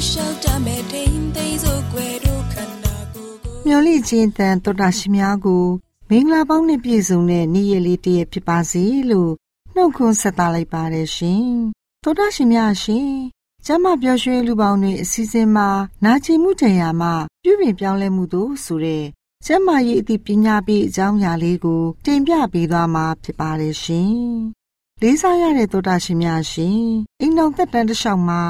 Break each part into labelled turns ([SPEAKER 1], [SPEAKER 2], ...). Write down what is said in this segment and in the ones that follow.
[SPEAKER 1] လျှောက်တမဲ့ထိန်သိမ်းစို့ွယ်တို့ခန္ဓာကိုယ်ကိုမျော်လင့်ခြင်းတန်တော်တာရှင်များကိုမင်္ဂလာပေါင်းနဲ့ပြည့်စုံတဲ့နေ့ရက်လေးတစ်ရက်ဖြစ်ပါစေလို့နှုတ်ခွန်းဆက်သလိုက်ပါတယ်ရှင်တော်တာရှင်များရှင်ကျမပျော်ရွှင်လူပေါင်းတွေအစီအစဉ်မှာနာကျင်မှုတရားမှာပြုပြင်ပြောင်းလဲမှုတို့ဆိုတဲ့ကျမရဲ့အသိပညာပေးအကြောင်းအရာလေးကို တင်ပြပေးသွားမှာဖြစ်ပါတယ်ရှင်လေးစားရတဲ့သောတာရှင်များရှင်အိမ်တော်သက်တမ်းတစ်လျှောက်မှာ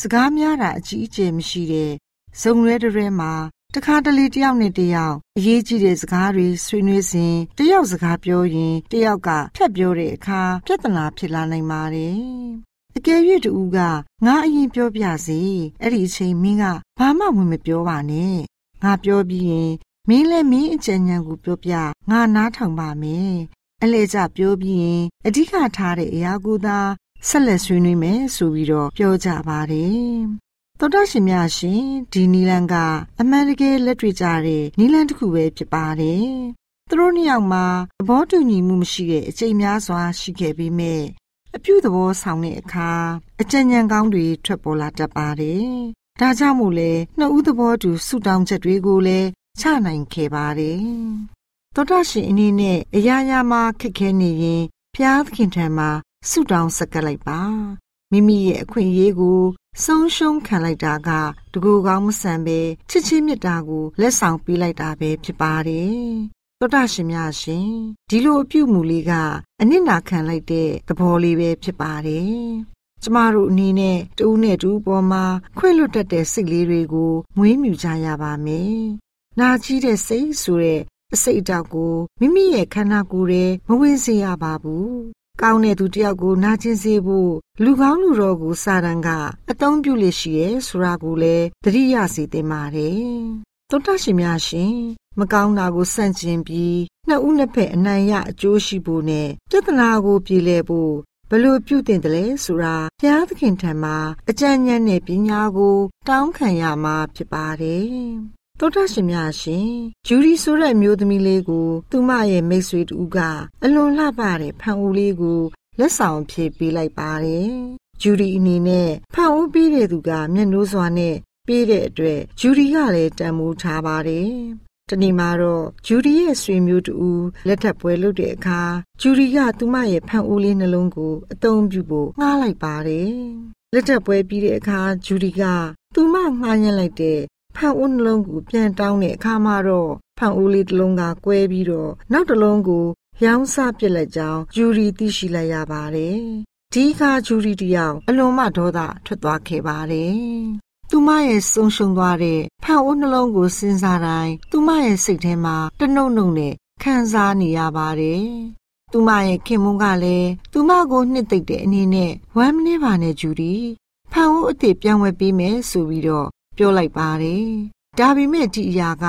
[SPEAKER 1] စကားများတာအကြီးအကျယ်မရှိတဲ့ဇုံရဲတရဲမှာတခါတလေတယောက်နဲ့တယောက်အရေးကြီးတဲ့စကားတွေဆွေးနွေးစဉ်တယောက်စကားပြောရင်တယောက်ကဖြတ်ပြောတဲ့အခါပြဿနာဖြစ်လာနိုင်ပါတယ်။အကယ်၍တူကငါအရင်ပြောပြစီအဲ့ဒီအချိန်မင်းကဘာမှဝင်မပြောပါနဲ့။ငါပြောပြီးရင်မင်းလည်းမင်းအကြံဉာဏ်ကိုပြောပြငါနားထောင်ပါမယ်။အလဲကျပြောပြီးရင်အဓိကထားတဲ့အရာကိုသာ ဆက်လက်ဆွေးနွေးမယ်ဆိုပြီးတော့ပြောကြပါတယ်။သောတာရှင်များရှင်ဒီနီလန်ကအမှန်တကယ်လက်တွေ့ကြတဲ့နီလန်တစ်ခုပဲဖြစ်ပါတယ်။သူတို့နှစ်ယောက်မှာသဘောတူညီမှုမရှိတဲ့အကျိတ်များစွာရှိခဲ့ပြီးမြဲအပြုသဘောဆောင်တဲ့အခါအကြံဉာဏ်ကောင်းတွေထွက်ပေါ်လာတတ်ပါတယ်။ဒါကြောင့်မို့လဲနှစ်ဦးသဘောတူဆုတောင်းချက်တွေကိုလည်းချနိုင်ခဲ့ပါတယ်။သောတာရှင်အနေနဲ့အရာရာမှာခက်ခဲနေရင်ဖျားသခင်ထံမှာ ဆုတောင်းဆက်ကပ်လိုက်ပါမိမိရဲ့အခွင့်အရေးကိုဆုံးရှုံးခံလိုက်တာကတကူကောင်းမဆန်ပဲချစ်ချင်းမြတ်တာကိုလက်ဆောင်ပေးလိုက်တာပဲဖြစ်ပါတယ်သောတာရှင်များရှင်ဒီလိုအပြုမူလေးကအနစ်နာခံလိုက်တဲ့သဘောလေးပဲဖြစ်ပါတယ်ကျမတို့အနေနဲ့တူးနဲ့တူးပေါ်မှာခွင့်လွတ်တတ်တဲ့စိတ်လေးတွေကိုမွေးမြူကြရပါမယ်။နာကြီးတဲ့စိတ်ဆိုတဲ့အစိတ်အတောက်ကိုမိမိရဲ့ခန္ဓာကိုယ်ထဲမဝင်စေရပါဘူး ကောင်းတဲ့သူတယောက်ကိုနာကျင်စေဖို့လူကောင်းလူတော်ကိုစာတန်ကအတုံးပြုလိရှိရဲ့ဆိုတာကိုလည်းသတိရစေတင်ပါတယ်။သောတာရှင်များရှင်မကောင်းတာကိုစန့်ကျင်ပြီးနှစ်ဦးနှစ်ဖက်အနိုင်ရအကျိုးရှိဖို့နဲ့ပြဿနာကိုပြေလည်ဖို့ဘလို့ပြုတင်တယ်လဲဆိုတာဘုရားသခင်ထံမှာအကြံဉာဏ်နဲ့ပညာကို တောင်းခံရမှာဖြစ်ပါတယ် သောတာရှင်များရှင်ဂျူရီဆိုတဲ့မျိုးသမီးလေးကို သူမရဲ့မိတ်ဆွေတူကအလွန်လှပတဲ့ဖန်ဦးလေးကိုလက်ဆောင်ဖြည့်ပေးလိုက်ပါတယ်ဂျူရီအနေနဲ့ဖန်ဦးပေးတဲ့သူကမျက်နှိုးစွာနဲ့ပေးတဲ့အတွက်ဂျူဒီကလည်းတန်မိုးထားပါတယ်။တနေ့မှာတော့ဂျူဒီရဲ့ဆွေမျိုးတူလက်ထပ်ပွဲလုပ်တဲ့အခါဂျူဒီကသူမရဲ့ဖန်အိုးလေးနှလုံးကိုအသုံးပြုဖို့ငှားလိုက်ပါတယ်။လက်ထပ်ပွဲပြီးတဲ့အခါဂျူဒီကသူမငှားညှက်လိုက်တဲ့ ဖန်အိုးနှလုံးကိုပြန်တောင်းတဲ့အခါမှာတော့ဖန်အိုးလေးတစ်လုံးကကွဲပြီးတော့နောက်တစ်လုံးကိုရောင်းစားပစ်လိုက်ကြောင်းဂျူရီသိရှိလိုက်ရပါတယ်။ဒီအခါဂျူရီတယောက်အလွန်မှဒေါသထွက်သွားခဲ့ပါတယ်။သူမရဲ့ဆုံးရှုံးသွားတဲ့ဖန်အိုးနှလုံးကိုစဉ်းစားတိုင်းသူမရဲ့စိတ်ထဲမှာတနှုတ်နှုတ်နဲ့ခံစားနေရပါတယ်။သူမရဲ့ခင်မုန်းကလည်းသူမကိုနှစ်သိမ့်တဲ့အနေနဲ့ဝမ်းမနေပါနဲ့ဂျူရီဖန်အိုးအစ်စ်ပြောင်းဝဲပေးမယ်ဆိုပြီးတော့ ပြောလိုက်ပါတယ်။ဒါပေမဲ့ဒီအရာက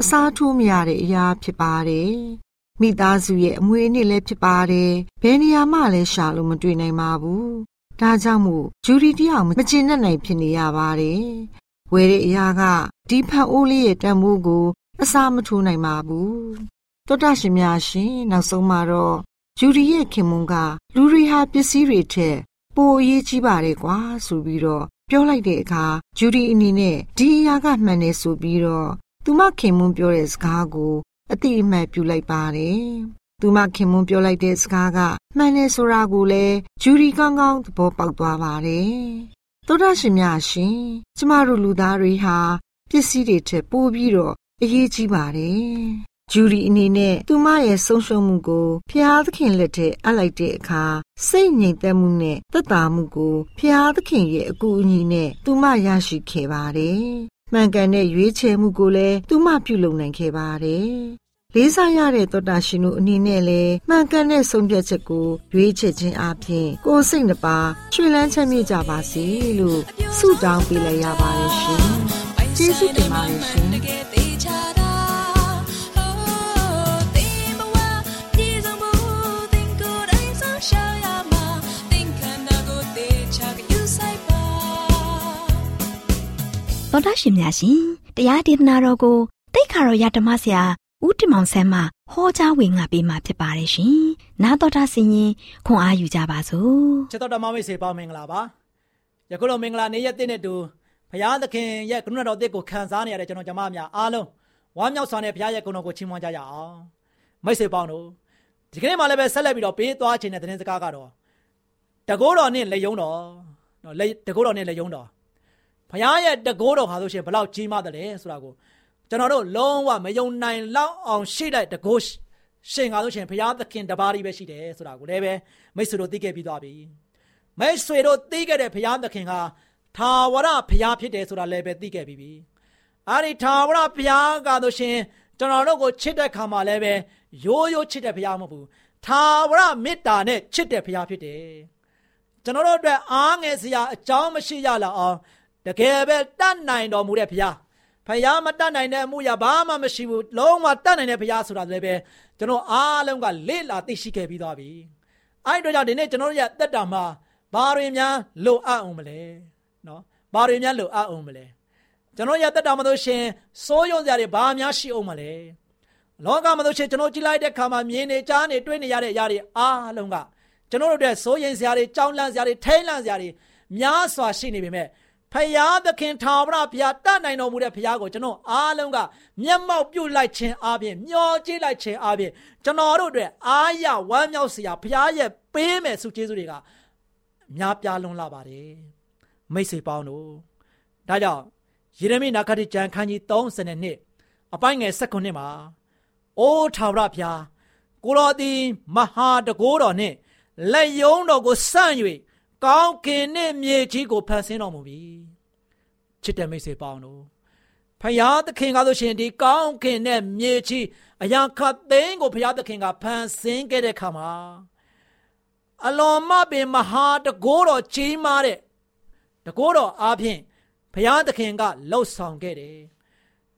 [SPEAKER 1] အစားထိုးမရတဲ့အရာဖြစ်ပါတယ်။မိသားစုရဲ့အမွေအနှစ်လည်းဖြစ်ပါတယ်။ဘယ်နေရာမှလည်းရှာလို့မတွေ့နိုင်ပါဘူး။ဒါကြောင့်မို့ဂျူရီတယောက်မကျင်တဲ့နိုင်ဖြစ်နေရပါတယ်။ဝယ်တဲ့အရာကဒီဖန်အိုးလေးရဲ့တန်ဖိုးကို အစားမထိုးနိုင်ပါဘူး။တောတရှင်များရှင်နောက်ဆုံးမှာတော့ဂျူရီရဲ့ခင်မွန်းကလူတွေဟာပစ္စည်းတွေထက်ပိုအရေးကြီးပါတယ်ကွာဆိုပြီးတော့ ပြောလိုက်တဲ့အခါဂျူရီအနေနဲ့ဒီအရာကမှန်တယ်ဆိုပြီးတော့သူမခင်မွန်းပြောတဲ့စကားကို အတိအမှတ်ပြုလိုက်ပါတယ်။သူမခင်မွန်းပြောလိုက်တဲ့စကားကမှန်တယ်ဆိုတာကိုလည်းဂျူရီကောင်းကောင်းသဘောပေါက်သွားပါတယ်။သောတာရှင်များရှင်ကျမတို့လူသားတွေဟာပစ္စည်းတွေထက်ပိုပြီးတော့အရေးကြီးပါတယ်။ ဂျူရီအနေနဲ့သူမရဲ့ဆုံးရှုံးမှုကိုဖျားသခင်လက်ထဲအပ်လိုက်တဲ့အခါစိတ်ငြိမ်သက်မှုနဲ့သက်သာမှုကိုဖျားသခင်ရဲ့အကူအညီနဲ့သူမရရှိခဲ့ပါတယ်။မှန်ကန်တဲ့ရွေးချယ်မှုကိုလည်းသူမပြုလုပ်နိုင်ခဲ့ပါတယ်။လေးစားရတဲ့သောတာရှင်တို့အနေနဲ့လည်းမှန်ကန်တဲ့ဆုံးဖြတ်ချက်ကိုရွေးချယ်ခြင်းအပြင်ကိုယ်စိတ်နှပါရွှင်လန်းချမ်းမြေ့ကြပါစေလို့ဆုတောင်းပေးလိုက်ရပါတယ်ရှင်။ကျေးဇူးတင်ပါတယ်ရှင်။။
[SPEAKER 2] သောတာရှင်များရှင်တရားဒေသနာတော်ကိုတိတ်ခါတော်ရဓမ္မဆရာဦးတင်မောင်ဆန်းမှဟောကြားဝင်ငါပေးมาဖြစ်ပါတယ်ရှင်။နာတော်တာဆင်ရင်ခွန်အားယူကြပါစို့။
[SPEAKER 3] ချစ်တော်ဓမ္မမိတ်ဆွေပေါင်းမင်္ဂလာပါယခုလိုမင်္ဂလာနေ့ရက်တည်းနဲ့တူဘုရားသခင်ရဲ့ကရုဏာတော်တစ်ကိုခံစားနေရတဲ့ကျွန်တော်ကြမများအားလုံးဝမ်းမြောက်စွာနဲ့ဘုရားရဲ့ဂုဏ်တော်ကိုချီးမွမ်းကြရအောင်မိတ်ဆွေပေါင်းတို့ဒီကနေ့မှလည်းပဲဆက်လက်ပြီးတော့ပေးသွားခြင်းတဲ့သတင်းစကားကတော့တကိုးတော်နဲ့လက်ယုံတော်နော်လက်တကိုးတော်နဲ့လက်ယုံတော် ဘုရားရဲ့တကိုးတော်ဟာဆိုရှင်ဘလောက်ကြီးမားတယ်လဲဆိုတာကိုကျွန်တော်တို့လုံးဝမယုံနိုင်လောက်အောင်ရှိတဲ့တကိုးရှင်ကားဆိုရှင်ဘုရားသခင်တပါးကြီးပဲရှိတယ်ဆိုတာကိုလည်းပဲမိတ်ဆွေတို့သိခဲ့ပြီးသွားပြီမိတ်ဆွေတို့သိခဲ့တဲ့ဘုရားသခင်ဟာထာဝရဘုရားဖြစ်တယ်ဆိုတာလည်းပဲသိခဲ့ပြီးပြီအဲ့ဒီထာဝရဘုရားကားဆိုရှင်ကျွန်တော်တို့ကိုချစ်တဲ့ခါမှာလည်းပဲရိုးရိုးချစ်တဲ့ဘုရားမဟုတ်ဘူးထာဝရမေတ္တာနဲ့ချစ်တဲ့ဘုရားဖြစ်တယ်ကျွန်တော်တို့အတွက်အားငယ်စရာအကြောင်းမရှိရလောက်အောင် တကယ်ပဲတတ်နိုင်တော်မူတဲ့ဘုရားဖယားမတတ်နိုင်တဲ့အမှုရာဘာမှမရှိဘူးလုံးဝတတ်နိုင်တဲ့ဘုရားဆိုတာလည်းပဲကျွန်တော်အားလုံးကလေ့လာသိရှိခဲ့ပြီးသွားပြီအဲ့ဒီတော့ကြောင့်ဒီနေ့ကျွန်တော်တို့ရဲ့တက်တာမှာဘာတွေများလိုအပ်အောင်မလဲနော်ဘာတွေများလိုအပ်အောင်မလဲကျွန်တော်ရဲ့တက်တာမှာတို့ရှင်စိုးရုံစရာတွေဘာများရှိအောင်မလဲလောကမှာတို့ရှင်ကျွန်တော်ကြည့်လိုက်တဲ့ခါမှာမြင်နေကြားနေတွေ့နေရတဲ့အရာတွေအားလုံးကကျွန်တော်တို့ရဲ့စိုးရင်စရာတွေကြောင်းလန့်စရာတွေထိမ့်လန့်စရာတွေများစွာရှိနေပေမဲ့ ဖယားသခင်ထာဝရဘုရားတတ်နိုင်တော်မူတဲ့ဘုရားကိုကျွန်တော်အားလုံးကမျက်မှောက်ပြုလိုက်ခြင်းအပြင်မျောကြည့်လိုက်ခြင်းအပြင်ကျွန်တော်တို့အတွက်အားရဝမ်းမြောက်စရာဘုရားရဲ့ပေးမဲ့ဆုကျေးဇူးတွေကများပြားလွန်းလာပါတယ်မိတ်ဆွေပေါင်းတို့ဒါကြောင့်ယေရမိနာဂတိကျမ်းခန်းကြီး32အပိုင်းငယ်16မှာအိုးထာဝရဘုရားကိုတော်သည်မဟာတကိုးတော်နှင့်လက်ယုံတော်ကိုစန့်၍ ကောင်းကင်နဲ့မြေကြီးကိုဖန်ဆင်းတော်မူပြီချစ်တဲ့မိတ်ဆွေပေါင်းတို့ဖယားသခင်ကဆိုရှင်ဒီကောင်းကင်နဲ့မြေကြီးအရာခတ်သိန်းကိုဖယားသခင်ကဖန်ဆင်းခဲ့တဲ့ခါမှာအလွန်မပင်မဟာတကိုးတော်ကြီးမားတဲ့တကိုးတော်အားဖြင့်ဖယားသခင်ကလှုပ်ဆောင်ခဲ့တယ်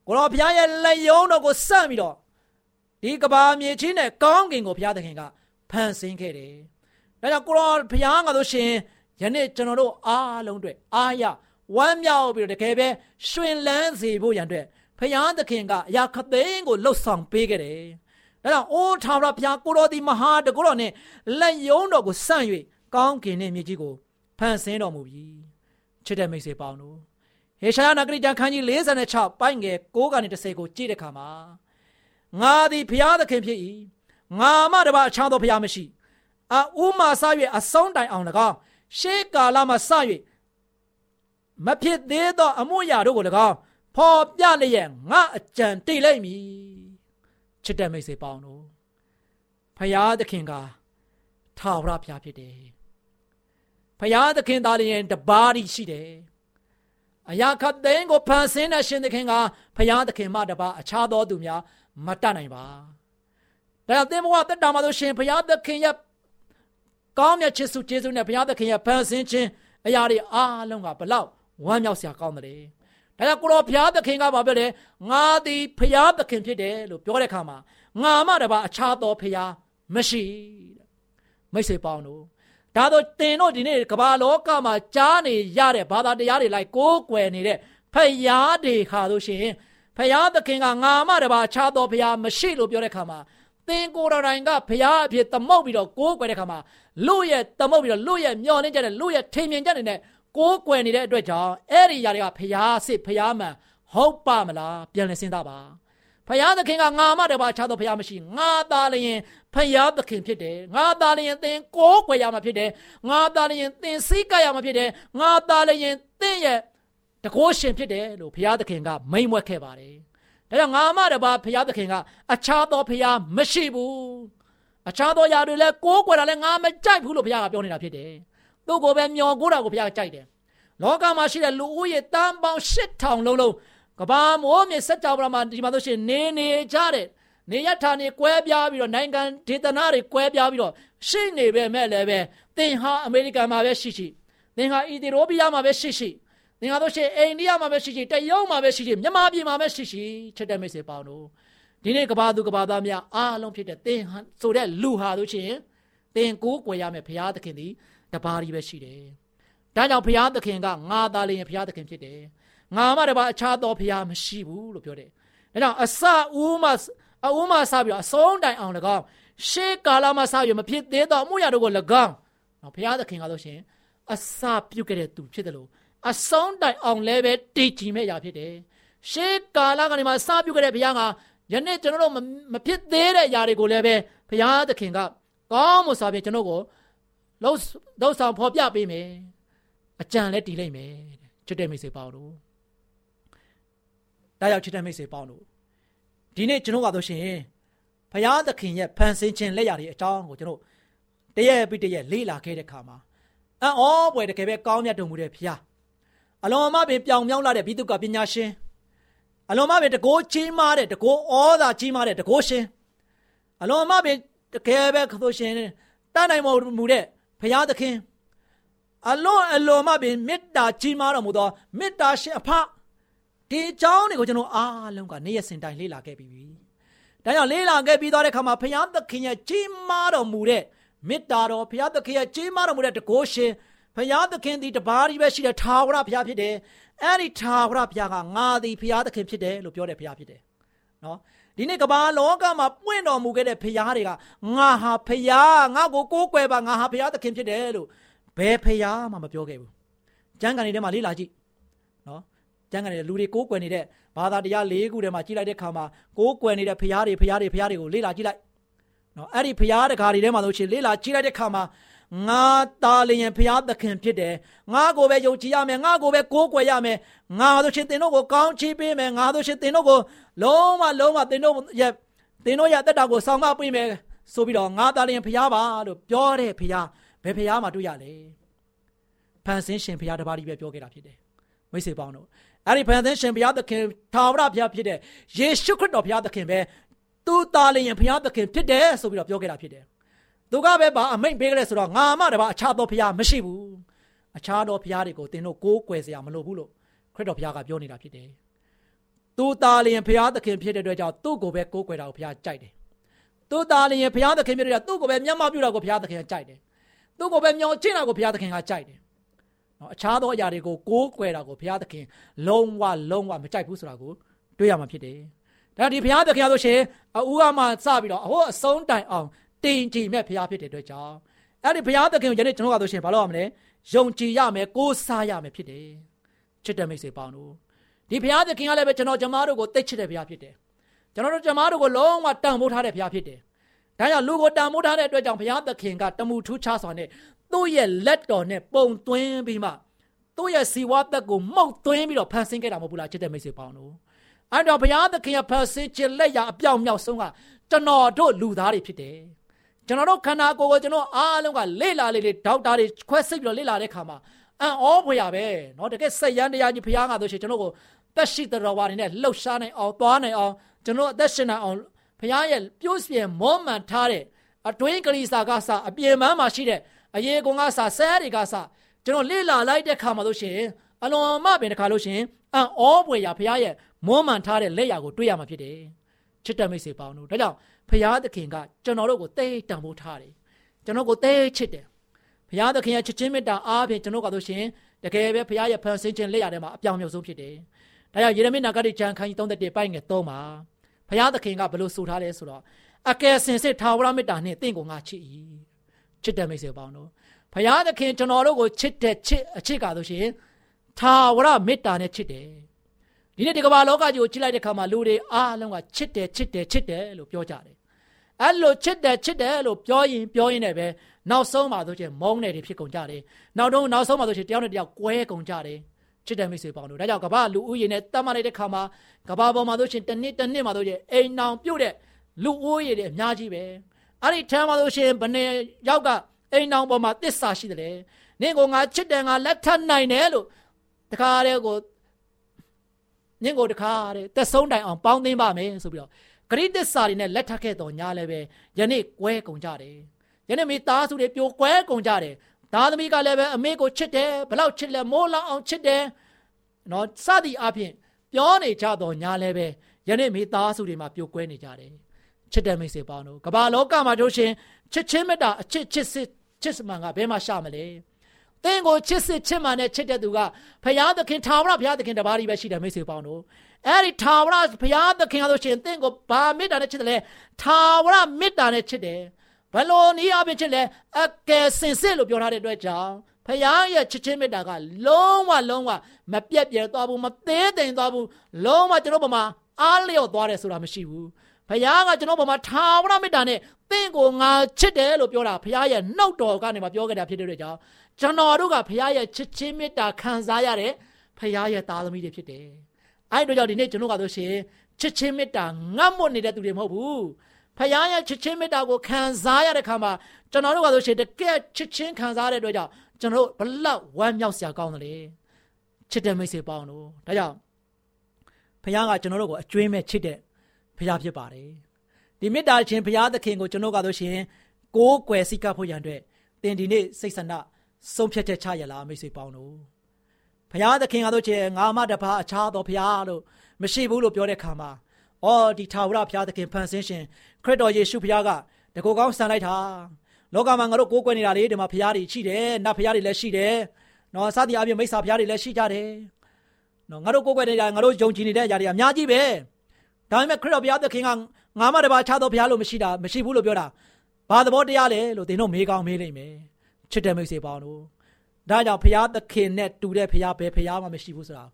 [SPEAKER 3] ကိုတော်ဖယားရဲ့လက်ယုံတော်ကိုစမ်းပြီးတော့ဒီကဘာမြေကြီးနဲ့ကောင်းကင်ကိုဖယားသခင်ကဖန်ဆင်းခဲ့တယ် ဒါကြောင့်ကိုရောဘုရားကဆိုရှင်ယနေ့ကျွန်တော်တို့အားလုံးအတွက်အားရဝမ်းမြောက်ပြီးတော့တကယ်ပဲရှင်လန်းစေဖို့ရန်အတွက်ဘုရားသခင်ကအရာခသိန်းကိုလှုပ်ဆောင်ပေးခဲ့တယ်။ဒါကြောင့်အိုးထာဝရဘုရားကိုတော်ဒီမဟာတကောတော်နဲ့လက်ယုံတော်ကိုစန့်၍ကောင်းကင်နဲ့မြေကြီးကိုဖန်ဆင်းတော်မူပြီ။ချစ်တဲ့မိတ်ဆွေပေါင်းတို့ဟဟေရှာယနဂရိကျမ်းခန်းကြီး46ပိုင်းငယ်6ကနေ10ကိုကြည့်တဲ့အခါမှာငါသည်ဘုရားသခင်ဖြစ်၏ငါမှတပါအခြားသောဘုရားမရှိ အဥမာစ၍အဆုံးတိုင်အောင်၎င်းရှေးကာလမှစ၍မဖြစ်သေးသောအမှုရာတို့ကို၎င်းဖော်ပြလျက်ငါအကြံတိတ်လိုက်မည်ချစ်တဲ့မိတ်ဆွေပေါင်းတို့ဖရာသခင်ကထာဝရဘုရားဖြစ်တယ်ဖရာသခင်သားလည်းတပါးရှိတယ်အရာခတ်သိန်းကိုဖန်ဆင်းတဲ့ရှင်သခင်ကဖရာသခင်မှတပါအခြားသောသူများမတတ်နိုင်ပါဒါကြောင့်သင်ဘဝတက်တာမှာဆိုရှင်ဘုရားသခင်ရဲ့ ကောင်းမြတ်ချစ်စုကျေးဇူးနဲ့ဘုရားသခင်ရဲ့ဖန်ဆင်းခြင်းအရာတွေအားလုံးကဘလောက်ဝမ်းမြောက်စရာကောင်းတယ်။ဒါကြောင့်ကိုတော်ဘုရားသခင်ကဘာပြောလဲငါသည်ဘုရားသခင်ဖြစ်တယ်လို့ပြောတဲ့အခါမှာငါမှတပါအခြားသောဘုရားမရှိတဲ့မိတ်ဆွေပေါင်းတို့ဒါတော့တင်တို့ဒီနေ့ကမ္ဘာလောကမှာကြားနေရတဲ့ဘာသာတရားတွေလိုက်ကိုးကွယ်နေတဲ့ဖယားတွေခါလို့ရှိရင်ဖယားသခင်ကငါမှတပါအခြားသောဘုရားမရှိလို့ပြောတဲ့အခါမှာ သင်ကိုယ်တိုင်ကဘုရားအဖြစ်သမုတ်ပြီးတော့ကိုးကွယ်တဲ့ခါမှာလူရဲ့သမုတ်ပြီးတော့လူရဲ့မျောလင်းကြတဲ့လူရဲ့ထိန်မြင်ကြတဲ့ကိုးကွယ်နေတဲ့အတွက်ကြောင့်အဲ့ဒီຢာတွေကဘုရားစစ်ဘုရားမှန်ဟုတ်ပါမလားပြန်လည်စဉ်းစားပါဘုရားသခင်ကငါမှတပါခြားသောဘုရားမရှိငါသားလျင်ဖယားသခင်ဖြစ်တယ်ငါသားလျင်သင်ကိုးကွယ်ရမှာဖြစ်တယ်ငါသားလျင်သင်စိတ်ကရမှာဖြစ်တယ်ငါသားလျင်သင်ရဲ့တကိုးရှင်ဖြစ်တယ်လို့ဘုရားသခင်ကမိန့်မွက်ခဲ့ပါတယ် ဒါကြောင့်ငါမှတပါဘုရားသခင်ကအခြားသောဘုရားမရှိဘူးအခြားသောຢာတွေလည်းကိုးကွယ်တာလည်းငါမကြိုက်ဘူးလို့ဘုရားကပြောနေတာဖြစ်တယ်သူ့ကိုပဲမျောကိုးတာကိုဘုရားကကြိုက်တယ်လောကမှာရှိတဲ့လူဦးရေတန်ပေါင်း8000လုံးလုံးကဘာမိုးမြေစက်ကြောပရာမှာဒီမှာဆိုရှင်နေနေကြတဲ့နေရထာနေကွဲပြားပြီးတော့နိုင်ငံဒေသနာတွေကွဲပြားပြီးတော့ရှိနေပဲမဲ့လည်းပဲသင်ဟာအမေရိကန်မှာပဲရှိရှိသင်ဟာအီသီယိုးပီးယားမှာပဲရှိရှိ သင်ဟာတို့ရှိအိန္ဒိယမှာပဲရှိရှိတရုတ်မှာပဲရှိရှိမြန်မာပြည်မှာပဲရှိရှိချစ်တဲ့မိတ်ဆွေပေါင်းတို့ဒီနေ့ကဘာသူကဘာသားများအားလုံးဖြစ်တဲ့သင်ဟာဆိုတဲ့လူဟာတို့ချင်းသင်ကိုးကွယ်ရမယ်ဘုရားသခင်သည်တပါးကြီးပဲရှိတယ်။ဒါကြောင့်ဘုရားသခင်ကငါသားလေးရင်ဘုရားသခင်ဖြစ်တယ်။ငါမှတပါအခြားသောဘုရားမရှိဘူးလို့ပြောတယ်။ဒါကြောင့်အစဦးမှအဦးမှစပြီးတော့အဆုံးတိုင်အောင်၎င်းရှေးကာလမှစပြီးမဖြစ်သေးသောအမှုရာတို့ကို၎င်းနော်ဘုရားသခင်ကလို့ရှင်အစပြုတ်ခဲ့တဲ့သူဖြစ်တယ်လို့ အဆုံးတိုင်အောင်လည်းပဲတည်ကြည်မဲ့ရာဖြစ်တယ်။ရှေးကာလကနေမှစပြုတ်ခဲ့တဲ့ဘုရားကယနေ့ကျွန်တော်တို့မဖြစ်သေးတဲ့အရာတွေကိုလည်းပဲဘုရားသခင်ကကောင်းမှုစွာဖြင့်ကျွန်တော်ကိုလှုပ်လှုပ်ဆောင်ဖော်ပြပေးမယ်အကြံလည်းတည်လိုက်မယ်ချစ်တဲ့မိတ်ဆွေပေါင်းတို့ဒါကြောင့်ချစ်တဲ့မိတ်ဆွေပေါင်းတို့ဒီနေ့ကျွန်တော်ကတော့ရှင်ဘုရားသခင်ရဲ့ဖန်ဆင်းခြင်းလက်ရာတွေအကြောင်းကိုကျွန်တော်တရက်ပြီးတရက်လေ့လာခဲ့တဲ့ခါမှာအံ့ဩပွေတကယ်ပဲကောင်းမြတ်တော်မူတဲ့ဘုရား အလွန်အမပင်ပြောင်မြောက်လာတဲ့ဘိသုကပညာရှင်အလွန်အမပင်တကိုးကြီးမားတဲ့တကိုးဩသာကြီးမားတဲ့တကိုးရှင်အလွန်အမပင်တကယ်ပဲခသို့ရှင်တတ်နိုင်မူတဲ့ဘုရားသခင်အလွန်အလွန်မှပင်မေတ္တာကြီးမားတော်မူသောမေတ္တာရှင်အဖဒီအကြောင်းတွေကိုကျွန်တော်အားလုံးကနေရစင်တိုင်းလေ့လာခဲ့ပြီးပြီ။ဒါကြောင့်လေ့လာခဲ့ပြီးသွားတဲ့အခါမှာဘုရားသခင်ရဲ့ကြီးမားတော်မူတဲ့မေတ္တာတော်ဘုရားသခင်ရဲ့ကြီးမားတော်မူတဲ့တကိုးရှင် ဘုရားသခင်ဒီတပါးကြီးပဲရှိတဲ့ထာဝရဘုရားဖြစ်တယ်။အဲ့ဒီထာဝရဘုရားကငါသည်ဘုရားသခင်ဖြစ်တယ်လို့ပြောတဲ့ဘုရားဖြစ်တယ်။နော်ဒီနေ့ကမ္ဘာလောကမှာပွင့်တော်မူခဲ့တဲ့ဖရားတွေကငါဟာဖရားငါ့ကိုကိုးကွယ်ပါငါဟာဖရားသခင်ဖြစ်တယ်လို့ဘယ်ဖရားမှမပြောခဲ့ဘူးကျမ်းဂန်တွေထဲမှာလေ့လာကြည့်နော်ကျမ်းဂန်တွေလူတွေကိုးကွယ်နေတဲ့ဘာသာတရား၄ခုထဲမှာကြည့်လိုက်တဲ့အခါမှာကိုးကွယ်နေတဲ့ဖရားတွေဖရားတွေဖရားတွေကိုလေ့လာကြည့်လိုက်နော်အဲ့ဒီဖရားတကားတွေထဲမှာဆိုရှင်လေ့လာကြည့်လိုက်တဲ့အခါမှာ ငါသားလျင်ဖရားသခင်ဖြစ်တယ်ငါကိုပဲယုံကြည်ရမယ်ငါကိုပဲကိုးကွယ်ရမယ်ငါတို့ရှင်သင်တို့ကိုကောင်းချီးပေးမယ်ငါတို့ရှင်သင်တို့ကိုလုံးဝလုံးဝသင်တို့ရဲ့သင်တို့ရဲ့တက်တာကိုဆောင်မပေးမယ်ဆိုပြီးတော့ငါသားလျင်ဖရားပါလို့ပြောတဲ့ဖရားဘယ်ဖရားမှတွေ့ရလဲဖန်ဆင်းရှင်ဖရားတပါးကြီးပဲပြောခဲ့တာဖြစ်တယ်မိတ်ဆွေပေါင်းတို့အဲ့ဒီဖန်ဆင်းရှင်ဘုရားသခင်ထာဝရဘုရားဖြစ်တဲ့ယေရှုခရစ်တော်ဘုရားသခင်ပဲသူသားလျင်ဘုရားသခင်ဖြစ်တယ်ဆိုပြီးတော့ပြောခဲ့တာဖြစ်တယ် သူကပဲဗာအမိန့်ပေးကြလဲဆိုတော့ငါမှတပါအခြားသောဘုရားမရှိဘူးအခြားသောဘုရားတွေကိုသင်တို့ကိုးကွယ်စရာမလိုဘူးလို့ခရစ်တော်ဘုရားကပြောနေတာဖြစ်တယ်သူသားလျင်ဘုရားသခင်ဖြစ်တဲ့အတွက်ကြောင့်သူ့ကိုပဲကိုးကွယ်တာကိုဘုရားကြိုက်တယ်သူသားလျင်ဘုရားသခင်ဖြစ်တဲ့အတွက်သူ့ကိုပဲမျက်မှောက်ပြုတာကိုဘုရားသခင်ကကြိုက်တယ်သူ့ကိုပဲမျောကျင့်တာကိုဘုရားသခင်ကကြိုက်တယ်နော်အခြားသောအရာတွေကိုကိုးကွယ်တာကိုဘုရားသခင်လုံးဝလုံးဝမကြိုက်ဘူးဆိုတာကိုတွေ့ရမှာဖြစ်တယ်ဒါဒီဘုရားသခင်ဆိုရှင်အဦးကမှစပြီးတော့အဟိုအဆုံးတိုင်အောင် တင်ကြည်မဲ့ဘုရားဖြစ်တဲ့အတွက်ကြောင့်အဲ့ဒီဘုရားသခင်ကိုယနေ့ကျွန်တော်ကဆိုရှင်ဘာလို့ရမလဲယုံကြည်ရမယ်ကိုးစားရမယ်ဖြစ်တယ်ချစ်တဲ့မိတ်ဆွေပေါင်းတို့ဒီဘုရားသခင်ကလည်းပဲကျွန်တော်ကျမတို့ကိုသိချစ်တဲ့ဘုရားဖြစ်တယ်ကျွန်တော်တို့ကျမတို့ကိုလုံးဝတန်ဖိုးထားတဲ့ဘုရားဖြစ်တယ်ဒါကြောင့်လူကိုတန်ဖိုးထားတဲ့အတွက်ကြောင့်ဘုရားသခင်ကတမှုထူးခြားစွာနဲ့သူ့ရဲ့လက်တော်နဲ့ပုံသွင်းပြီးမှသူ့ရဲ့စီဝါသက်ကိုမှုတ်သွင်းပြီးတော့ဖန်ဆင်းခဲ့တာမဟုတ်ဘူးလားချစ်တဲ့မိတ်ဆွေပေါင်းတို့အဲ့တော့ဘုရားသခင်ရဲ့ဖန်ဆင်းခြင်းလက်ရအပြောင်မြောက်ဆုံးကကျွန်တော်တို့လူသားတွေဖြစ်တယ် ကျွန်တော်တို့ခန္ဓာကိုယ်ကိုကျွန်တော်အားလုံးကလေ့လာလေလေဒေါက်တာတွေခွဲစိတ်ပြီးတော့လေ့လာတဲ့ခါမှာအံ့ဩဖွယ်ရပဲเนาะတကယ်စိတ်ရန်တရားကြီးဘုရားကဆိုရှင်ကျွန်တော်ကိုတက်ရှိတော်ဝါတွေနဲ့လှုပ်ရှားနိုင်အောင်သွားနိုင်အောင်ကျွန်တော်အသက်ရှင်နိုင်အောင်ဘုရားရဲ့ပြိုးပြဲမောမှန်ထားတဲ့အတွင်းကလေးစာကစအပြေမန်းမှာရှိတဲ့အရေကုံကစဆဲတွေကစကျွန်တော်လေ့လာလိုက်တဲ့ခါမှာလို့ရှင်အလွန်မှပင်တခါလို့ရှင်အံ့ဩဖွယ်ရဘုရားရဲ့မောမှန်ထားတဲ့လက်ရာကိုတွေ့ရမှာဖြစ်တယ် ချစ်တဲ့မိတ်ဆွေပေါင်းတို့ဒါကြောင့်ဘုရားသခင်ကကျွန်တော်တို့ကိုသိတန်ဖိုးထားတယ်ကျွန်တော်ကိုသိချစ်တယ်ဘုရားသခင်ရဲ့ချစ်ချင်းမေတ္တာအားဖြင့်ကျွန်တော်ကဆိုရှင်တကယ်ပဲဘုရားရဲ့ဖန်ဆင်းခြင်းလက်ရတဲ့မှာအပြောင်မြုပ်ဆုံးဖြစ်တယ်ဒါကြောင့်ယေရမိနာဂတိကျမ်းခန်းကြီး31ပိုင်းငယ်3မှာဘုရားသခင်ကဘလို့ဆိုထားလဲဆိုတော့အကယ်စင်စစ်ထာဝရမေတ္တာနှင့်တင့်ကိုငါချစ်၏ချစ်တဲ့မိတ်ဆွေပေါင်းတို့ဘုရားသခင်ကျွန်တော်တို့ကိုချစ်တဲ့ချစ်အချစ်ကားဆိုရှင်ထာဝရမေတ္တာနဲ့ချစ်တယ် ဒီနေ့ဒီကမ္ဘာလောကကြီးကိုကြည့်လိုက်တဲ့အခါမှာလူတွေအားလုံးကချစ်တယ်ချစ်တယ်ချစ်တယ်လို့ပြောကြတယ်အဲ့လိုချစ်တယ်ချစ်တယ်လို့ပြောရင်ပြောရင်လည်းပဲနောက်ဆုံးမှာဆိုချင်းမုန်းတယ်တွေဖြစ်ကုန်ကြတယ်နောက်တော့နောက်ဆုံးမှာဆိုချင်းတယောက်နဲ့တယောက်ကွဲကုန်ကြတယ်ချစ်တယ်မိတ်ဆွေပေါင်းတို့ဒါကြောင့်ကမ္ဘာလူဦးရေနဲ့တတ်မှတ်လိုက်တဲ့ခါမှာကမ္ဘာပေါ်မှာဆိုရှင်တစ်နှစ်တစ်နှစ်မှာဆိုချင်းအိမ်နောင်ပြုတ်တဲ့လူဦးရေတွေအများကြီးပဲအဲ့ဒီထဲမှာဆိုရှင်ဘယ်နှစ်ယောက်ကအိမ်နောင်ပေါ်မှာတစ္ဆာရှိတယ်လေနင့်ကိုငါချစ်တယ်ငါလက်ထပ်နိုင်တယ်လို့တခါတည်းကို နင့်ကိုတခါတည်းသက်ဆုံးတိုင်အောင်ပေါင်းသိမ်းပါမယ်ဆိုပြီးတော့ဂရိတစ္ဆာတွေနဲ့လက်ထပ်ခဲ့တော်ညာလည်းပဲယနေ့ကွဲကုန်ကြတယ်ယနေ့မိသားစုတွေပြိုကွဲကုန်ကြတယ်သားသမီးကလည်းပဲအမေကိုချစ်တယ်ဘလောက်ချစ်လဲမိုးလောင်အောင်ချစ်တယ်နော်စသည်အပြင်ပြောနေကြတော်ညာလည်းပဲယနေ့မိသားစုတွေမှာပြိုကွဲနေကြတယ်ချစ်တဲ့မိတ်ဆွေပေါင်းတို့ကမ္ဘာလောကမှာတို့ရှင်ချစ်ချင်းမေတ္တာအချစ်ချစ်စစ်ချစ်စမှန်ကဘယ်မှာရှာမလဲ သင်ကိုချစ်စစ်ချစ်မှန်နဲ့ချစ်တဲ့သူကဖရာသခင်ထာဝရဖရာသခင်တပါးကြီးပဲရှိတယ်မိတ်ဆွေပေါင်းတို့အဲ့ဒီထာဝရဘုရားသခင်ကဆိုရှင်သင်ကိုဘာမေတ္တာနဲ့ချစ်တယ်လဲထာဝရမေတ္တာနဲ့ချစ်တယ်ဘလို့နည်းအပြင်ချစ်လဲအကယ်စင်စစ်လို့ပြောထားတဲ့အတွက်ကြောင့်ဖခင်ရဲ့ချစ်ချင်းမေတ္တာကလုံးဝလုံးဝမပြတ်ပြဲသွားဘူးမသေးသိမ်သွားဘူးလုံးဝကျွန်တော်ဘမှာအားလျော့သွားတယ်ဆိုတာမရှိဘူးဖခင်ကကျွန်တော်ဘမှာထာဝရမေတ္တာနဲ့သင်ကိုငါချစ်တယ်လို့ပြောတာဖခင်ရဲ့နှုတ်တော်ကနေမှပြောခဲ့တာဖြစ်တဲ့အတွက်ကြောင့် ကျွန်တော်တို့ကဖခင်ရဲ့ချစ်ချင်းမေတ္တာခံစားရတဲ့ဖခင်ရဲ့သားသမီးတွေဖြစ်တယ်အဲ့တို့ကြောင့်ဒီနေ့ကျွန်တော်ကဆိုရှင်ချစ်ချင်းမေတ္တာငတ်မွတ်နေတဲ့သူတွေမဟုတ်ဘူးဖခင်ရဲ့ချစ်ချင်းမေတ္တာကိုခံစားရတဲ့ခါမှာကျွန်တော်တို့ကဆိုရှင်တကယ်ချစ်ချင်းခံစားရတဲ့အတွက်ကြောင့်ကျွန်တော်တို့ဘလောက်ဝမ်းမြောက်စရာကောင်းတယ်လေချစ်တဲ့မိတ်ဆွေပေါင်းတို့ဒါကြောင့်ဖခင်ကကျွန်တော်တို့ကိုအကျွေးမဲ့ချစ်တဲ့ဖခင်ဖြစ်ပါတယ်ဒီမေတ္တာချင်းဖခင်သခင်ကိုကျွန်တော်ကဆိုရှင်ကိုးကွယ်စိတ်ကပ်ဖို့ရန်အတွက်သင်ဒီနေ့စိတ်ဆန္ဒ ဆုံးဖြတ်ချက်ချရလားမိတ်ဆွေပေါင်းတို့ဘုရားသခင်ကတို့ချေငါမတပါအခြားသောဘုရားလို့မရှိဘူးလို့ပြောတဲ့ခါမှာအော်ဒီထာဝရဘုရားသခင်ဖန်ဆင်းရှင်ခရစ်တော်ယေရှုဘုရားကတကူကောင်းဆန်လိုက်တာလောကမှာငါတို့ကိုးကွယ်နေတာလေဒီမှာဘုရားတွေရှိတယ်နတ်ဘုရားတွေလည်းရှိတယ်နော်စသည်အပြင်မိစ္ဆာဘုရားတွေလည်းရှိကြတယ်နော်ငါတို့ကိုးကွယ်နေတာငါတို့ယုံကြည်နေတဲ့အရာတွေအများကြီးပဲဒါပေမဲ့ခရစ်တော်ဘုရားသခင်ကငါမတပါအခြားသောဘုရားလို့မရှိတာမရှိဘူးလို့ပြောတာဘာသဘောတရားလဲလို့သင်တို့မေးကောင်းမေးလိမ့်မယ် ချစ်တဲ့မိတ်ဆွေပေါင်းတို့ဒါကြောင့်ဘုရားသခင်နဲ့တူတဲ့ဘုရားဘယ်ဘုရားမှမရှိဘူးဆိုတာ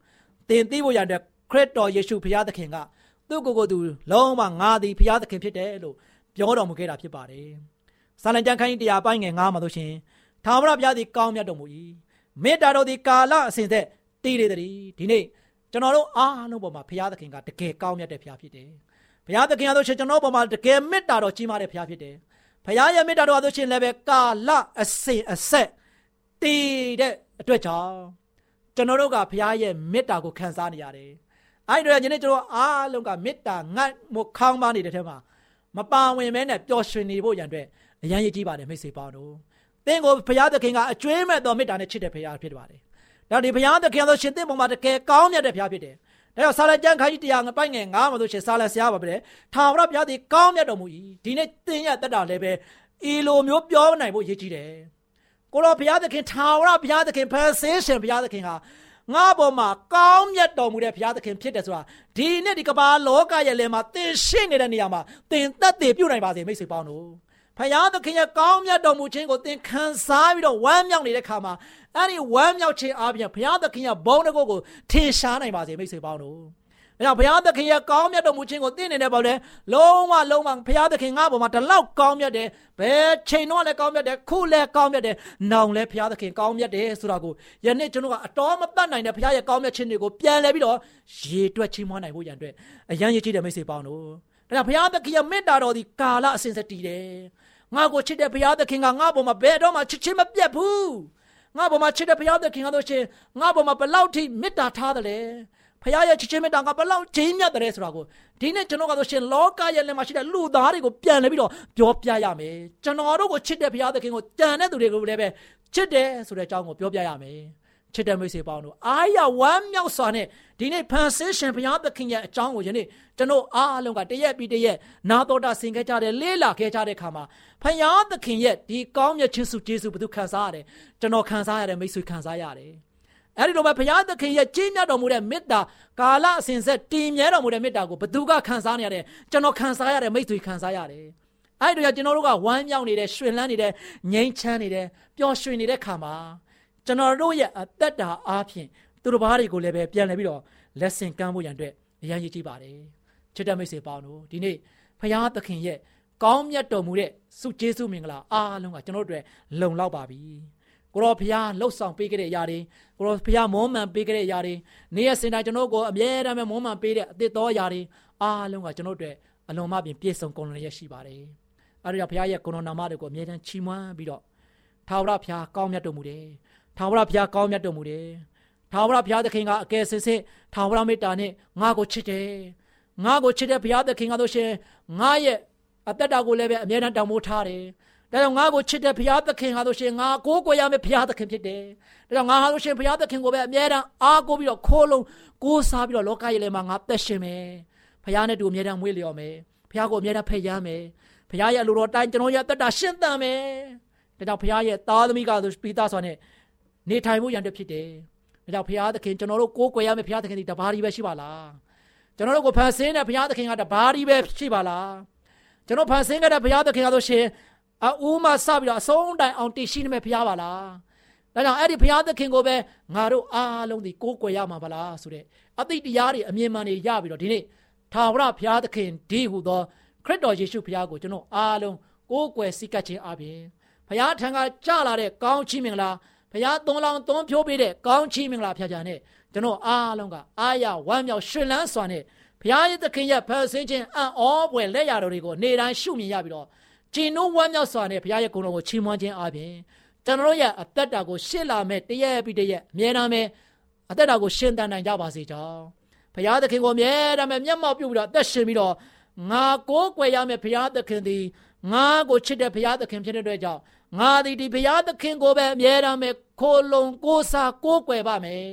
[SPEAKER 3] သင်သိဖို့ရတဲ့ခရစ်တော်ယေရှုဘုရားသခင်ကသူ့ကိုယ်ကိုယ်သူလုံးဝငါသည်ဘုရားသခင်ဖြစ်တယ်လို့ပြောတော်မူခဲ့တာဖြစ်ပါတယ်။စာလံကျမ်းခန်းကြီးတရားပိုင်းငယ်9မှာဆိုရှင်ထာဝရဘုရားသည်ကောင်းမြတ်တော်မူ၏။မေတ္တာတော်သည်ကာလအစဉ်သက်တည်နေသည်ဒီနေ့ကျွန်တော်တို့အားလုံးပေါ်မှာဘုရားသခင်ကတကယ်ကောင်းမြတ်တဲ့ဘုရားဖြစ်တယ်။ဘုရားသခင်ကဆိုရှင်ကျွန်တော်ပေါ်မှာတကယ်မေတ္တာတော်ကြီးမားတဲ့ဘုရားဖြစ်တယ်။ ဘုရားရဲ့မေတ္တာတော်ဆိုရှင်လည်းပဲကာလအစဉ်အဆက်တည်တဲ့အတွက်ကြောင့်ကျွန်တော်တို့ကဘုရားရဲ့မေတ္တာကိုခံစားနေရတယ်။အဲဒီတော့ဒီနေ့ကျွန်တော်အားလုံးကမေတ္တာငတ်မခေါင်းပါနေတဲ့ထဲမှာမပါဝင်မဲနဲ့ပျော်ရွှင်နေဖို့ရန်အတွက်အရန်ရည်ကြီးပါတယ်မိတ်ဆွေပေါင်းတို့။သင်ကိုဘုရားသခင်ကအကျွေးမဲ့တော်မေတ္တာနဲ့ချစ်တဲ့ဘုရားဖြစ်ပါတယ်။ဒါဒီဘုရားသခင်ဆိုရှင်သင်ပေါ်မှာတကယ်ကောင်းမြတ်တဲ့ဘုရားဖြစ်တယ်။ ဒါကြောင့်ဆာလကျမ်းခန်းကြီးတရားငပိုက်ငယ်9မှာဆိုရှင်ဆာလဆရာပါပဲ။ထာဝရဘုရားသည်ကောင်းမြတ်တော်မူ၏။ဒီနေ့သင်ရဲ့တက်တာလည်းပဲဤလိုမျိုးပြောနိုင်ဖို့ရည်ကြီးတယ်။ကိုတော်ဘုရားသခင်ထာဝရဘုရားသခင်ဖန်ဆင်းရှင်ဘုရားသခင်ဟာငါပေါ်မှာကောင်းမြတ်တော်မူတဲ့ဘုရားသခင်ဖြစ်တယ်ဆိုတာဒီနေ့ဒီကမ္ဘာလောကရဲ့လယ်မှာသင်ရှိနေတဲ့နေရာမှာသင်သက်သေပြုနိုင်ပါစေမိတ်ဆွေပေါင်းတို့ဖယားသခင်ရဲ့ကောင်းမြတ်တော်မူခြင်းကိုသင်ခံစားပြီးတော့ဝမ်းမြောက်နေတဲ့ခါမှာ အဲ့ဒီဝမ်းမြောက်ခြင်းအပြင်ဖယားသခင်ရဲ့ဘုန်းတကုတ်ကိုထင်ရှားနိုင်ပါစေမိတ်ဆွေပေါင်းတို့။ဒါကြောင့်ဘုရားသခင်ရဲ့ကောင်းမြတ်တော်မူခြင်းကိုသိနေတယ်ပေါ့လေ။လုံးဝလုံးဝဘုရားသခင်ငါ့ဘုံမှာတလောက်ကောင်းမြတ်တယ်။ဘယ်ချိန်တော့လည်းကောင်းမြတ်တယ်။ခုလည်းကောင်းမြတ်တယ်။နောင်လည်းဘုရားသခင်ကောင်းမြတ်တယ်ဆိုတာကိုယနေ့ကျွန်တော်ကအတော်မပတ်နိုင်တဲ့ဘုရားရဲ့ကောင်းမြတ်ခြင်းတွေကိုပြန်လဲပြီးတော့ရေတွက်ချီးမွမ်းနိုင်ဖို့ရန်အတွက်အရန်ရည်ကြည့်တဲ့မိတ်ဆွေပေါင်းတို့။ဒါကြောင့်ဘုရားသခင်ရဲ့မေတ္တာတော်ဒီကာလအစဉ်ဆက်တည်တယ်။ငါ့ကိုချစ်တဲ့ဘုရားသခင်ကငါ့ဘုံမှာဘယ်တော့မှချစ်ချင်းမပြတ်ဘူး။ ငါ့ဘုံမှာချစ်တဲ့ဘုရားသခင်ကတို့ရှင်ငါ့ဘုံမှာဘလောက်ထိမေတ္တာထားတယ်လဲ။ဖခင်ရဲ့ချစ်ချင်းမေတ္တာကဘလောက်ကြီးမြတ်တယ်ဆိုတာကိုဒီနေ့ကျွန်တော်ကတော့ရှင်လောကရဲ့လက်မှာရှိတဲ့လူသားတွေကိုပြန်လဲပြီးတော့ပြောပြရမယ်ကျွန်တော်တို့ကိုချစ်တဲ့ဘုရားသခင်ကိုကြံတဲ့သူတွေကိုလည်းပဲချစ်တယ်ဆိုတဲ့အကြောင်းကိုပြောပြရမယ် ချစ်တဲ့မိတ်ဆွေပေါင်းတို့အာရဝမ်းမြောက်စွာနဲ့ဒီနေ့ဖန်ဆင်းရှင်ဘုရားသခင်ရဲ့အကြောင်းကိုယနေ့ကျွန်တော်အားလုံးကတရက်ပြီးတရက်နာတော်တာဆင်ခဲ့ကြတယ်လေးလာခဲ့ကြတဲ့အခါမှာဘုရားသခင်ရဲ့ဒီကောင်းမြတ်ခြင်းစုကျေးဇူးဘုသူခံစားရတယ်ကျွန်တော်ခံစားရတယ်မိတ်ဆွေခံစားရတယ်အဲ့ဒီလိုပဲဘုရားသခင်ရဲ့ကြီးမြတ်တော်မူတဲ့မေတ္တာကာလအစဉ်ဆက်တည်မြဲတော်မူတဲ့မေတ္တာကိုဘသူကခံစားနေရတယ်ကျွန်တော်ခံစားရတယ်မိတ်ဆွေခံစားရတယ်အဲ့ဒီတော့ကျွန်တော်တို့ကဝမ်းမြောက်နေတဲ့ရွှင်လန်းနေတဲ့ငြိမ်းချမ်းနေတဲ့ပျော်ရွှင်နေတဲ့ခါမှာ ကျွန်တော်တို့ရဲ့အသက်တာအားဖြင့်သူတို့ဘာတွေကိုလည်းပဲပြန်လည်ပြီးတော့လက်ဆင့်ကမ်းဖို့ရန်အတွက်အရန်ရည်ကြည့်ပါတယ်ချစ်တဲ့မိတ်ဆွေပေါင်းတို့ဒီနေ့ဘုရားသခင်ရဲ့ကောင်းမြတ်တော်မူတဲ့စုကျေးဇူးမင်္ဂလာအားလုံးကကျွန်တော်တို့အတွက်လုံလောက်ပါပြီကိုရောဖျားလှုပ်ဆောင်ပေးခဲ့တဲ့အရာတွေကိုရောဖျားမောမှန်ပေးခဲ့တဲ့အရာတွေနေ့ရက်စင်တိုင်းကျွန်တော်ကိုအမြဲတမ်းမောမှန်ပေးတဲ့အသစ်တော်အရာတွေအားလုံးကကျွန်တော်တို့အလွန်မှပြင်ပြည့်စုံကုန်လျက်ရှိပါတယ်။အဲဒီတော့ဖျားရဲ့ကိုရိုနာမတွေကိုအမြဲတမ်းချီးမွမ်းပြီးတော့ထာဝရဖျားကောင်းမြတ်တော်မူတယ်။ ထာဝရဖျားကောင်းမြတ်တော်မူတယ်။ထာဝရဘုရားသခင်ကအကယ်စင်စစ်ထာဝရမေတ္တာနဲ့ငါ့ကိုချစ်တယ်။ငါ့ကိုချစ်တဲ့ဘုရားသခင်ကဆိုရှင်ငါရဲ့အသက်တာကိုလည်းပဲအမြဲတမ်းတောင်းမိုးထားတယ်။ဒါကြောင့်ငါ့ကိုချစ်တဲ့ဘုရားသခင်ဟာဆိုရှင်ငါကိုးကွယ်ရမယ့်ဘုရားသခင်ဖြစ်တယ်။ဒါကြောင့်ငါဟာဆိုရှင်ဘုရားသခင်ကိုပဲအမြဲတမ်းအားကိုးပြီးတော့ခိုးလုံးကိုးစားပြီးတော့လောကရဲ့ထဲမှာငါသက်ရှင်မယ်။ဘုရားနဲ့တူအမြဲတမ်းမွေးလျော်မယ်။ဘုရားကိုအမြဲတမ်းဖက်ရမယ်။ဘုရားရဲ့အလိုတော်တိုင်းကျွန်တော်ရဲ့တက်တာရှင်းသန်မယ်။ဒါကြောင့်ဘုရားရဲ့သားသမီးကဆိုပိသားဆိုနဲ့ နေထိုင်မှုရန်တဖြစ်တယ်။ဒါကြောင့်ဘုရားသခင်ကျွန်တော်တို့ကိုးကွယ်ရမယ့်ဘုရားသခင်ဒီတပါးကြီးပဲရှိပါလား။ကျွန်တော်တို့ကိုဖန်ဆင်းတဲ့ဘုရားသခင်ကတပါးကြီးပဲရှိပါလား။ကျွန်တော်ဖန်ဆင်းခဲ့တဲ့ဘုရားသခင်ကဆိုရှင်အဦးမှစပြီးတော့အဆုံးတိုင်အောင်တည်ရှိနေမဲ့ဘုရားပါလားဒါကြောင့်အဲ့ဒီဘုရားသခင်ကိုပဲငါတို့အားလုံးဒီကိုးကွယ်ရမှာပါလားဆိုတဲ့အသိတရားတွေအမြင်မှန်တွေရပြီးတော့ဒီနေ့ထာဝရဘုရားသခင်ဒီဟူသောခရစ်တော်ယေရှုဘုရားကိုကျွန်တော်အားလုံးကိုးကွယ်စိတ်ကပ်ခြင်းအပြင်ဘုရားထံကကြလာတဲ့ကောင်းချီးမင်္ဂလာ ဘုရားသွန်လောင်းသွန်ဖြိုးပေးတဲ့ကောင်းချီးမင်္ဂလာဖျားကြနဲ့ကျွန်တော်အားလုံးကအာရဝမ်းမြောက်ရှင်လန်းစွာနဲ့ဘုရားရဲ့သခင်ရဲ့ဖန်ဆင်းခြင်းအံ့ဩဖွယ်လက်ရတော်တွေကိုနေတိုင်းရှုမြင်ရပြီးတော့ကျင်တို့ဝမ်းမြောက်စွာနဲ့ဘုရားရဲ့ဂုဏ်တော်ကိုချီးမွမ်းခြင်းအပြင်ကျွန်တော်ရဲ့အသက်တာကိုရှင်းလာမဲ့တရက်ပြီးတရက်အမြဲတမ်းပဲအသက်တာကိုရှင်းတန်နိုင်ကြပါစေကြောင်းဘုရားသခင်ကိုအမြဲတမ်းပဲမျက်မှောက်ပြုပြီးတော့အသက်ရှင်ပြီးတော့ငါကိုးကွယ်ရမယ့်ဘုရားသခင်သည်ငါကိုချစ်တဲ့ဘုရားသခင်ဖြစ်တဲ့အတွက်ကြောင့် ငါသည်ဒီဘုရားသခင်ကိုပဲအမြဲတမ်းပဲခိုလုံကိုးစားကိုးကွယ်ပါမယ်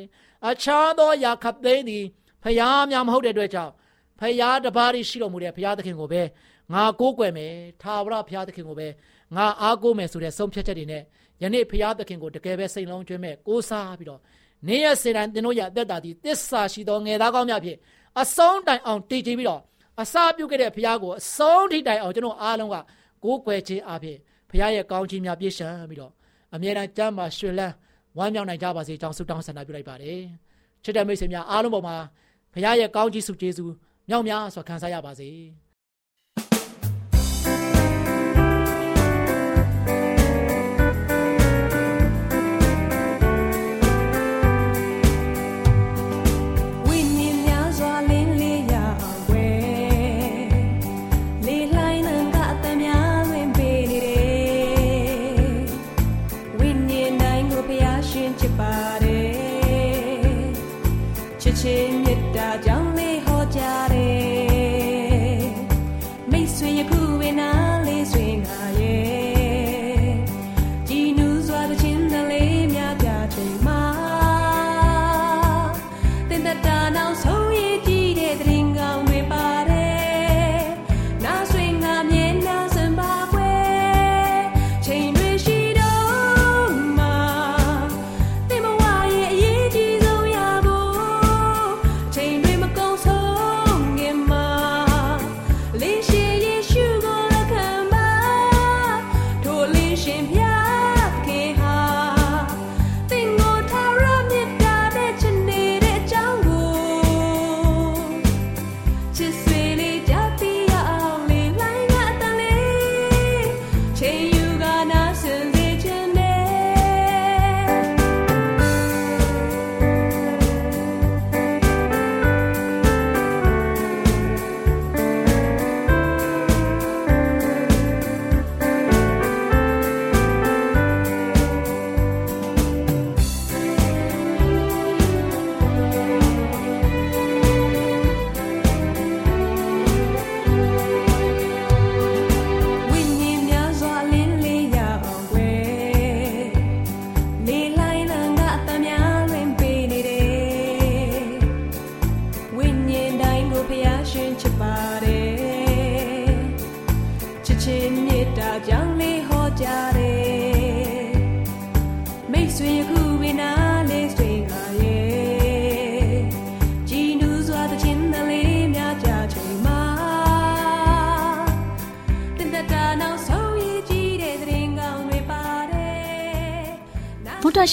[SPEAKER 3] အခြားသောယာခပ်သိန်းသည်ဘုရားများမဟုတ်တဲ့အတွက်ကြောင့်ဘုရားတပါးရှိတော်မူတဲ့ဘုရားသခင်ကိုပဲငါကိုးကွယ်မယ်ထာဝရဘုရားသခင်ကိုပဲငါအားကိုးမယ်ဆိုတဲ့ဆုံးဖြတ်ချက်တွေနဲ့ယနေ့ဘုရားသခင်ကိုတကယ်ပဲစိတ်လုံးကျွမ်းမဲ့ကိုးစားပြီးတော့နေရစေတိုင်းသင်တို့ရဲ့အသက်တာဒီတစ္ဆာရှိသောငယ်သားကောင်းများဖြင့်အဆုံးတိုင်အောင်တည်ကြည်ပြီးတော့အစာပြုတ်ခဲ့တဲ့ဘုရားကိုအဆုံးထိတိုင်အောင်ကျွန်တော်အားလုံးကကိုးကွယ်ခြင်းအပြင် ဘုရားရဲ့ကောင်းချီးများပြည့်စုံပြီးတော့အမြဲတမ်းကြမ်းပါရွှင်လန်းဝမ်းမြောက်နိုင်ကြပါစေကြောင်းဆုတောင်းဆန္ဒပြုလိုက်ပါတယ်ချစ်တဲ့မိတ်ဆွေများအားလုံးပေါ်မှာဘုရားရဲ့ကောင်းချီးဆုကျေးဇူးမြောက်များစွာခံစားရပါစေ